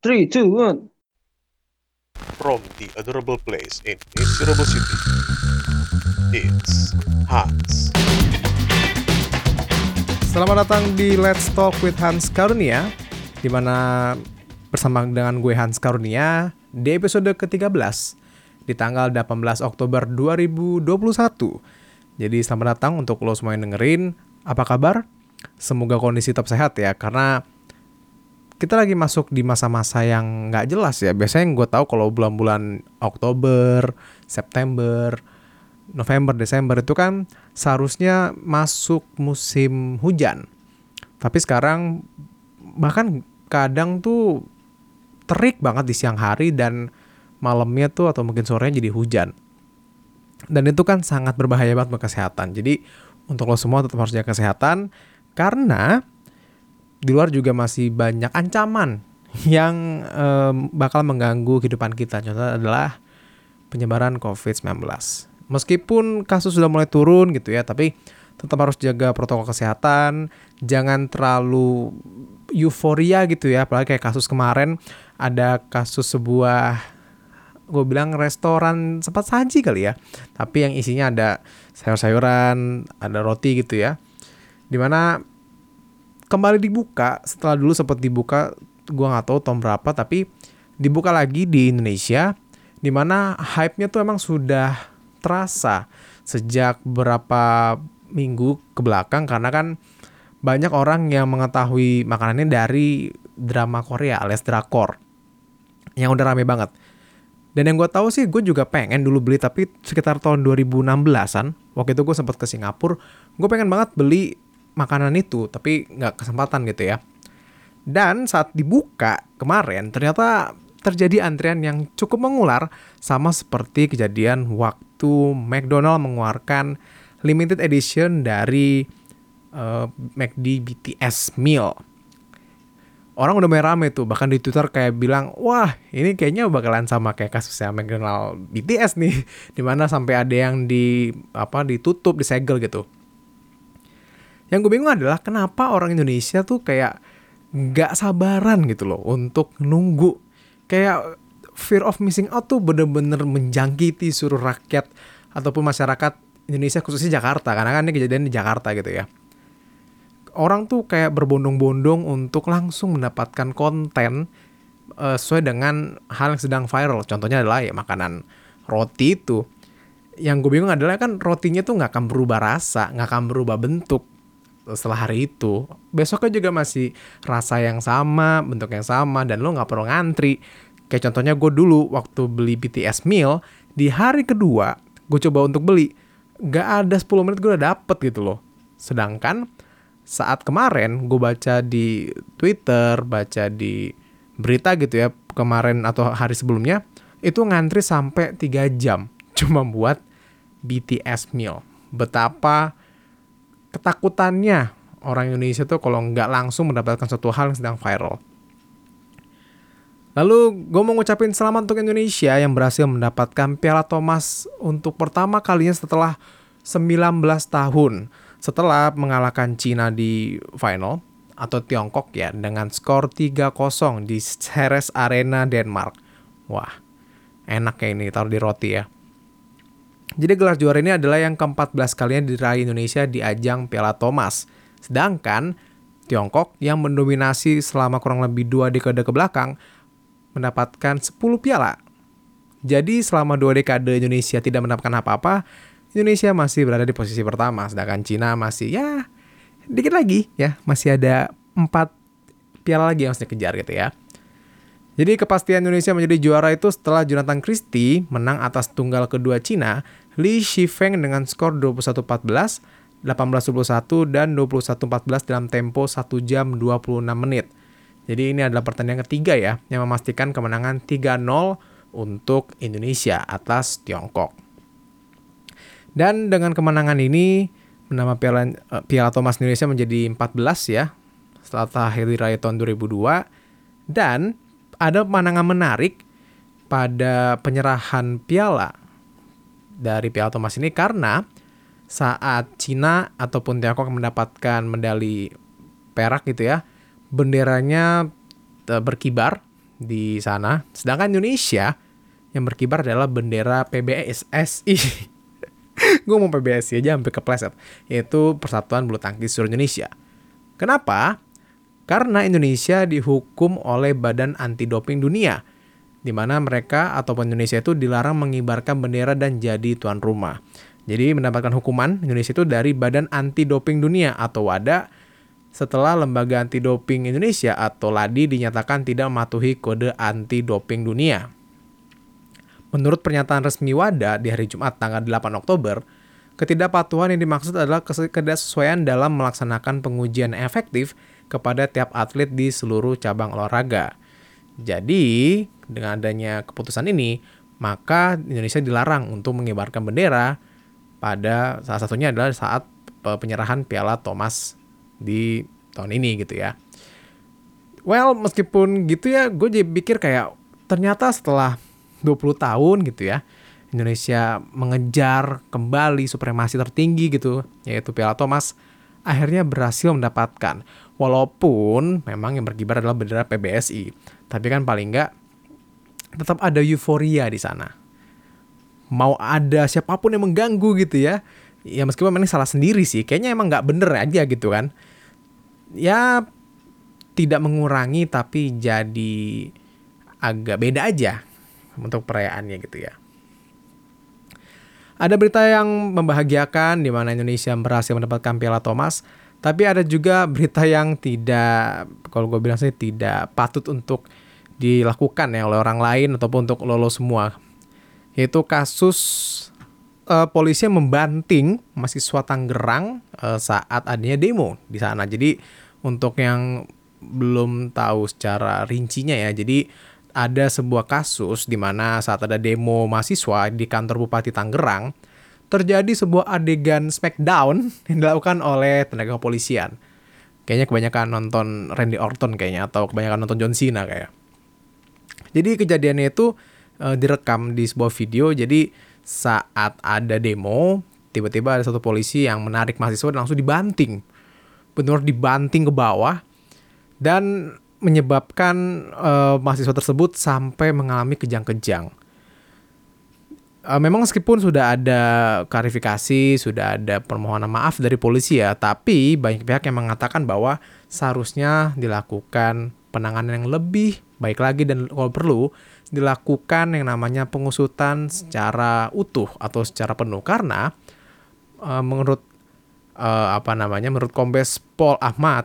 Three, two, one. From the adorable place in Miserable City, it's Hans. Selamat datang di Let's Talk with Hans Karunia di mana bersama dengan gue Hans Karunia di episode ke-13 di tanggal 18 Oktober 2021. Jadi selamat datang untuk lo semua yang dengerin. Apa kabar? Semoga kondisi tetap sehat ya karena kita lagi masuk di masa-masa yang nggak jelas ya. Biasanya yang gue tahu kalau bulan-bulan Oktober, September, November, Desember itu kan seharusnya masuk musim hujan. Tapi sekarang bahkan kadang tuh terik banget di siang hari dan malamnya tuh atau mungkin sorenya jadi hujan. Dan itu kan sangat berbahaya banget buat kesehatan. Jadi untuk lo semua tetap harus jaga kesehatan karena di luar juga masih banyak ancaman yang um, bakal mengganggu kehidupan kita. Contohnya adalah penyebaran COVID-19. Meskipun kasus sudah mulai turun gitu ya, tapi tetap harus jaga protokol kesehatan, jangan terlalu euforia gitu ya, apalagi kayak kasus kemarin ada kasus sebuah gue bilang restoran sempat saji kali ya, tapi yang isinya ada sayur-sayuran, ada roti gitu ya, di mana kembali dibuka setelah dulu sempat dibuka gue nggak tahu tahun berapa tapi dibuka lagi di Indonesia di mana hype-nya tuh emang sudah terasa sejak beberapa minggu ke belakang karena kan banyak orang yang mengetahui makanannya dari drama Korea alias drakor yang udah rame banget. Dan yang gue tahu sih gue juga pengen dulu beli tapi sekitar tahun 2016an waktu itu gue sempat ke Singapura gue pengen banget beli makanan itu, tapi nggak kesempatan gitu ya. Dan saat dibuka kemarin, ternyata terjadi antrian yang cukup mengular, sama seperti kejadian waktu McDonald mengeluarkan limited edition dari uh, McD BTS meal. Orang udah main rame tuh, bahkan di Twitter kayak bilang, wah ini kayaknya bakalan sama kayak kasusnya McDonald BTS nih, di mana sampai ada yang di apa ditutup, disegel gitu. Yang gue bingung adalah kenapa orang Indonesia tuh kayak nggak sabaran gitu loh untuk nunggu. Kayak fear of missing out tuh bener-bener menjangkiti seluruh rakyat ataupun masyarakat Indonesia khususnya Jakarta karena kan ini kejadian di Jakarta gitu ya. Orang tuh kayak berbondong-bondong untuk langsung mendapatkan konten uh, sesuai dengan hal yang sedang viral. Contohnya adalah ya makanan roti itu. Yang gue bingung adalah kan rotinya tuh nggak akan berubah rasa, nggak akan berubah bentuk setelah hari itu besoknya juga masih rasa yang sama bentuk yang sama dan lo nggak perlu ngantri. Kayak contohnya gue dulu waktu beli BTS meal di hari kedua gue coba untuk beli gak ada 10 menit gue udah dapet gitu loh. Sedangkan saat kemarin gue baca di Twitter baca di berita gitu ya kemarin atau hari sebelumnya itu ngantri sampai 3 jam cuma buat BTS meal. Betapa ketakutannya orang Indonesia tuh kalau nggak langsung mendapatkan suatu hal yang sedang viral. Lalu gue mau ngucapin selamat untuk Indonesia yang berhasil mendapatkan Piala Thomas untuk pertama kalinya setelah 19 tahun. Setelah mengalahkan Cina di final atau Tiongkok ya dengan skor 3-0 di Ceres Arena Denmark. Wah, enak kayak ini taruh di roti ya. Jadi gelar juara ini adalah yang ke-14 kalinya diraih Indonesia di ajang Piala Thomas. Sedangkan Tiongkok yang mendominasi selama kurang lebih dua dekade ke belakang mendapatkan 10 piala. Jadi selama dua dekade Indonesia tidak mendapatkan apa-apa, Indonesia masih berada di posisi pertama, sedangkan Cina masih ya dikit lagi ya, masih ada empat piala lagi yang harus dikejar gitu ya. Jadi kepastian Indonesia menjadi juara itu setelah Jonathan Christie menang atas tunggal kedua Cina Li Shifeng dengan skor 21-14, 18-21, dan 21-14 dalam tempo 1 jam 26 menit. Jadi ini adalah pertandingan ketiga ya, yang memastikan kemenangan 3-0 untuk Indonesia atas Tiongkok. Dan dengan kemenangan ini, menambah Piala, uh, Piala Thomas Indonesia menjadi 14 ya, setelah Hari Raya tahun 2002. Dan ada pemandangan menarik pada penyerahan piala dari Piala Thomas ini karena saat Cina ataupun Tiongkok mendapatkan medali perak gitu ya, benderanya berkibar di sana. Sedangkan Indonesia yang berkibar adalah bendera PBSI. gue mau PBSI aja sampai kepleset. Yaitu Persatuan Bulu Tangkis Seluruh Indonesia. Kenapa? Karena Indonesia dihukum oleh Badan Anti Doping Dunia, di mana mereka ataupun Indonesia itu dilarang mengibarkan bendera dan jadi tuan rumah. Jadi mendapatkan hukuman Indonesia itu dari Badan Anti Doping Dunia atau WADA setelah Lembaga Anti Doping Indonesia atau LADI dinyatakan tidak mematuhi kode anti doping dunia. Menurut pernyataan resmi WADA di hari Jumat tanggal 8 Oktober, ketidakpatuhan yang dimaksud adalah ketidaksesuaian dalam melaksanakan pengujian efektif kepada tiap atlet di seluruh cabang olahraga. Jadi, dengan adanya keputusan ini, maka Indonesia dilarang untuk mengibarkan bendera pada salah satunya adalah saat penyerahan Piala Thomas di tahun ini gitu ya. Well, meskipun gitu ya, gue jadi pikir kayak ternyata setelah 20 tahun gitu ya, Indonesia mengejar kembali supremasi tertinggi gitu, yaitu Piala Thomas, akhirnya berhasil mendapatkan. Walaupun memang yang berkibar adalah bendera PBSI, tapi kan paling enggak tetap ada euforia di sana. Mau ada siapa pun yang mengganggu gitu ya, ya meskipun ini salah sendiri sih, kayaknya emang nggak bener aja gitu kan ya tidak mengurangi tapi jadi agak beda aja untuk perayaannya gitu ya. Ada berita yang membahagiakan di mana Indonesia berhasil mendapatkan Piala Thomas, tapi ada juga berita yang tidak, kalau gue bilang sih tidak patut untuk dilakukan ya oleh orang lain ataupun untuk lolos semua. Yaitu kasus uh, polisi membanting mahasiswa Tangerang uh, saat adanya demo di sana. Jadi untuk yang belum tahu secara rincinya ya, jadi ada sebuah kasus di mana saat ada demo mahasiswa di kantor Bupati Tangerang, terjadi sebuah adegan smackdown yang dilakukan oleh tenaga kepolisian. Kayaknya kebanyakan nonton Randy Orton kayaknya atau kebanyakan nonton John Cena kayak. Jadi kejadiannya itu e, direkam di sebuah video. Jadi saat ada demo, tiba-tiba ada satu polisi yang menarik mahasiswa dan langsung dibanting benar dibanting ke bawah dan menyebabkan uh, mahasiswa tersebut sampai mengalami kejang-kejang. Uh, memang meskipun sudah ada klarifikasi, sudah ada permohonan maaf dari polisi ya, tapi banyak pihak yang mengatakan bahwa seharusnya dilakukan penanganan yang lebih baik lagi dan kalau perlu dilakukan yang namanya pengusutan secara utuh atau secara penuh. Karena uh, menurut uh, apa namanya menurut Kombes Pol Ahmad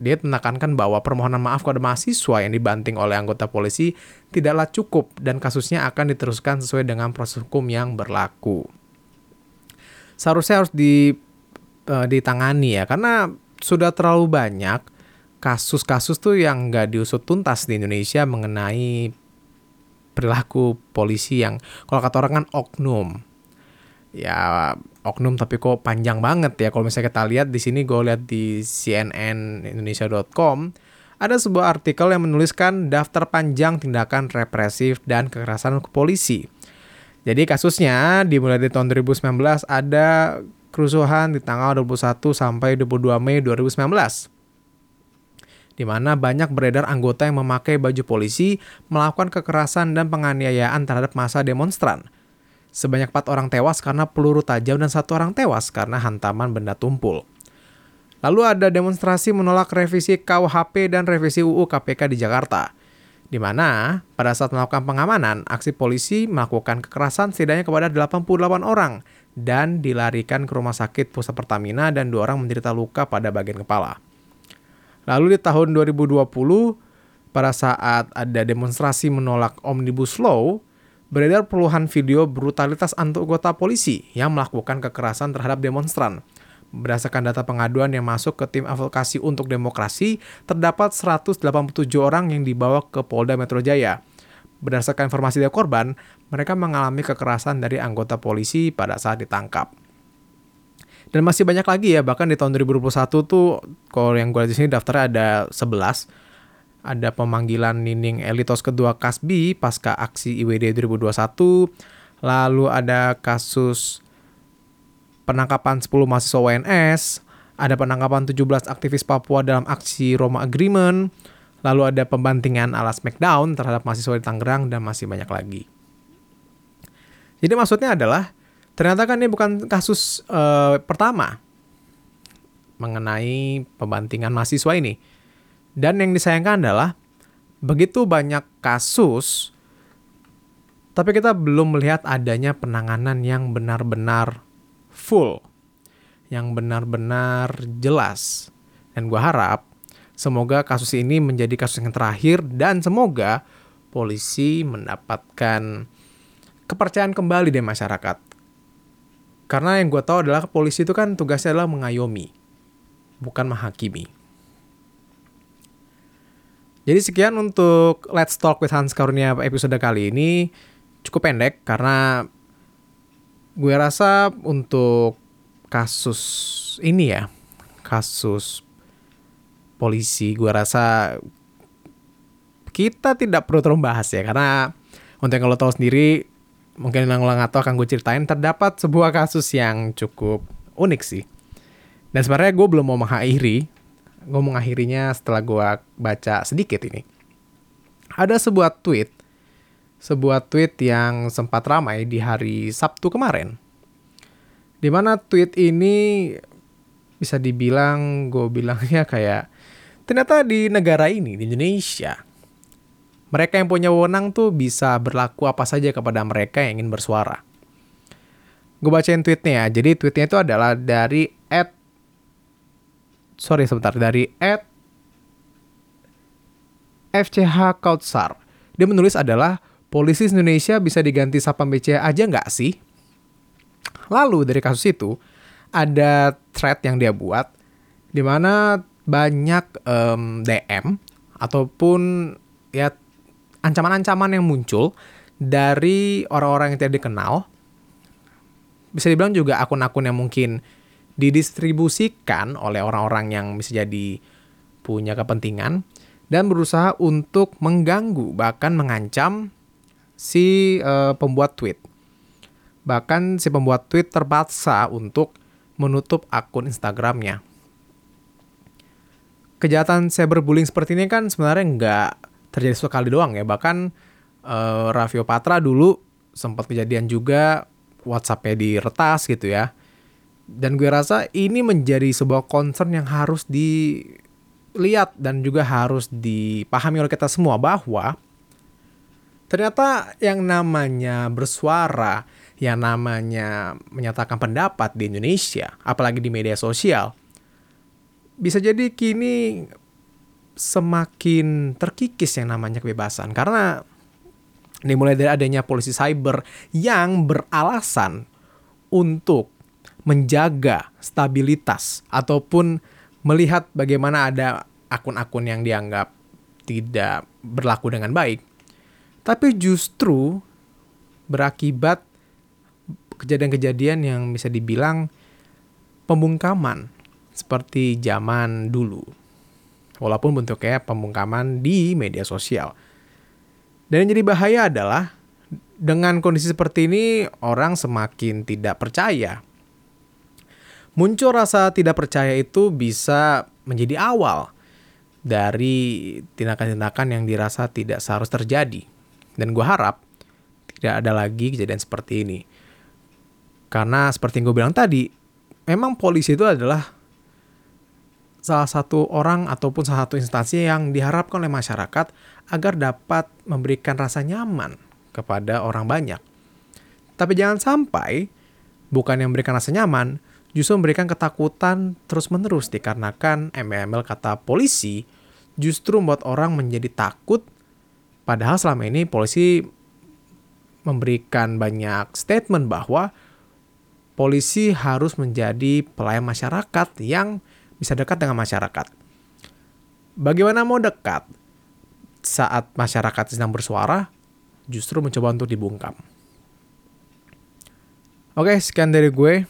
dia menekankan bahwa permohonan maaf kepada mahasiswa yang dibanting oleh anggota polisi tidaklah cukup dan kasusnya akan diteruskan sesuai dengan proses hukum yang berlaku. Seharusnya harus di, uh, ditangani ya karena sudah terlalu banyak kasus-kasus tuh yang nggak diusut tuntas di Indonesia mengenai perilaku polisi yang kalau kata orang kan oknum ya oknum tapi kok panjang banget ya kalau misalnya kita lihat di sini gue lihat di cnnindonesia.com ada sebuah artikel yang menuliskan daftar panjang tindakan represif dan kekerasan ke polisi. Jadi kasusnya dimulai di tahun 2019 ada kerusuhan di tanggal 21 sampai 22 Mei 2019 di mana banyak beredar anggota yang memakai baju polisi melakukan kekerasan dan penganiayaan terhadap masa demonstran. Sebanyak empat orang tewas karena peluru tajam dan satu orang tewas karena hantaman benda tumpul. Lalu ada demonstrasi menolak revisi KUHP dan revisi UU KPK di Jakarta, di mana pada saat melakukan pengamanan, aksi polisi melakukan kekerasan setidaknya kepada 88 orang dan dilarikan ke rumah sakit pusat Pertamina dan dua orang menderita luka pada bagian kepala. Lalu di tahun 2020, pada saat ada demonstrasi menolak Omnibus Law, beredar puluhan video brutalitas anggota polisi yang melakukan kekerasan terhadap demonstran. Berdasarkan data pengaduan yang masuk ke tim advokasi untuk demokrasi, terdapat 187 orang yang dibawa ke Polda Metro Jaya. Berdasarkan informasi dari korban, mereka mengalami kekerasan dari anggota polisi pada saat ditangkap. Dan masih banyak lagi ya, bahkan di tahun 2021 tuh, kalau yang gue lihat di sini daftarnya ada 11 ada pemanggilan Nining Elitos kedua Kasbi pasca aksi IWD 2021, lalu ada kasus penangkapan 10 mahasiswa WNS, ada penangkapan 17 aktivis Papua dalam aksi Roma Agreement, Lalu ada pembantingan ala Smackdown terhadap mahasiswa di Tangerang dan masih banyak lagi. Jadi maksudnya adalah ternyata kan ini bukan kasus uh, pertama mengenai pembantingan mahasiswa ini. Dan yang disayangkan adalah begitu banyak kasus tapi kita belum melihat adanya penanganan yang benar-benar full, yang benar-benar jelas. Dan gue harap Semoga kasus ini menjadi kasus yang terakhir dan semoga polisi mendapatkan kepercayaan kembali dari masyarakat. Karena yang gue tahu adalah polisi itu kan tugasnya adalah mengayomi, bukan menghakimi. Jadi sekian untuk Let's Talk with Hans Karunia episode kali ini. Cukup pendek karena gue rasa untuk kasus ini ya, kasus polisi gue rasa kita tidak perlu terlalu bahas ya karena untuk yang lo tahu sendiri mungkin yang lo nggak tahu akan gue ceritain terdapat sebuah kasus yang cukup unik sih dan sebenarnya gue belum mau mengakhiri gue mengakhirinya setelah gue baca sedikit ini ada sebuah tweet sebuah tweet yang sempat ramai di hari Sabtu kemarin di mana tweet ini bisa dibilang gue bilangnya kayak ternyata di negara ini, di Indonesia, mereka yang punya wewenang tuh bisa berlaku apa saja kepada mereka yang ingin bersuara. Gue bacain tweetnya ya. Jadi tweetnya itu adalah dari sorry sebentar dari at FCH Kautsar. Dia menulis adalah polisi Indonesia bisa diganti sapam BCA aja nggak sih? Lalu dari kasus itu ada thread yang dia buat di mana banyak um, DM ataupun ya ancaman-ancaman yang muncul dari orang-orang yang tidak dikenal. Bisa dibilang juga akun-akun yang mungkin didistribusikan oleh orang-orang yang bisa jadi punya kepentingan dan berusaha untuk mengganggu bahkan mengancam si uh, pembuat tweet. Bahkan si pembuat tweet terpaksa untuk menutup akun Instagramnya kejahatan cyberbullying seperti ini kan sebenarnya nggak terjadi sekali doang ya. Bahkan uh, Raffio Patra dulu sempat kejadian juga WhatsApp-nya diretas gitu ya. Dan gue rasa ini menjadi sebuah concern yang harus dilihat dan juga harus dipahami oleh kita semua bahwa ternyata yang namanya bersuara, yang namanya menyatakan pendapat di Indonesia, apalagi di media sosial, bisa jadi kini semakin terkikis yang namanya kebebasan. Karena dimulai dari adanya polisi cyber yang beralasan untuk menjaga stabilitas ataupun melihat bagaimana ada akun-akun yang dianggap tidak berlaku dengan baik tapi justru berakibat kejadian-kejadian yang bisa dibilang pembungkaman seperti zaman dulu. Walaupun bentuknya pembungkaman di media sosial. Dan yang jadi bahaya adalah dengan kondisi seperti ini orang semakin tidak percaya. Muncul rasa tidak percaya itu bisa menjadi awal dari tindakan-tindakan yang dirasa tidak seharusnya terjadi. Dan gue harap tidak ada lagi kejadian seperti ini. Karena seperti yang gue bilang tadi, memang polisi itu adalah salah satu orang ataupun salah satu instansi yang diharapkan oleh masyarakat agar dapat memberikan rasa nyaman kepada orang banyak. Tapi jangan sampai bukan yang memberikan rasa nyaman, justru memberikan ketakutan terus-menerus dikarenakan ML kata polisi justru membuat orang menjadi takut padahal selama ini polisi memberikan banyak statement bahwa polisi harus menjadi pelayan masyarakat yang bisa dekat dengan masyarakat. Bagaimana mau dekat saat masyarakat sedang bersuara, justru mencoba untuk dibungkam. Oke, sekian dari gue.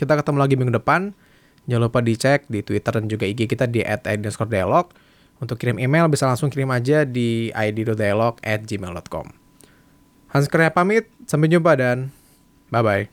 Kita ketemu lagi minggu depan. Jangan lupa dicek di Twitter dan juga IG kita di @dialog. Untuk kirim email bisa langsung kirim aja di id.dialog@gmail.com. Hans Karya pamit, sampai jumpa dan bye-bye.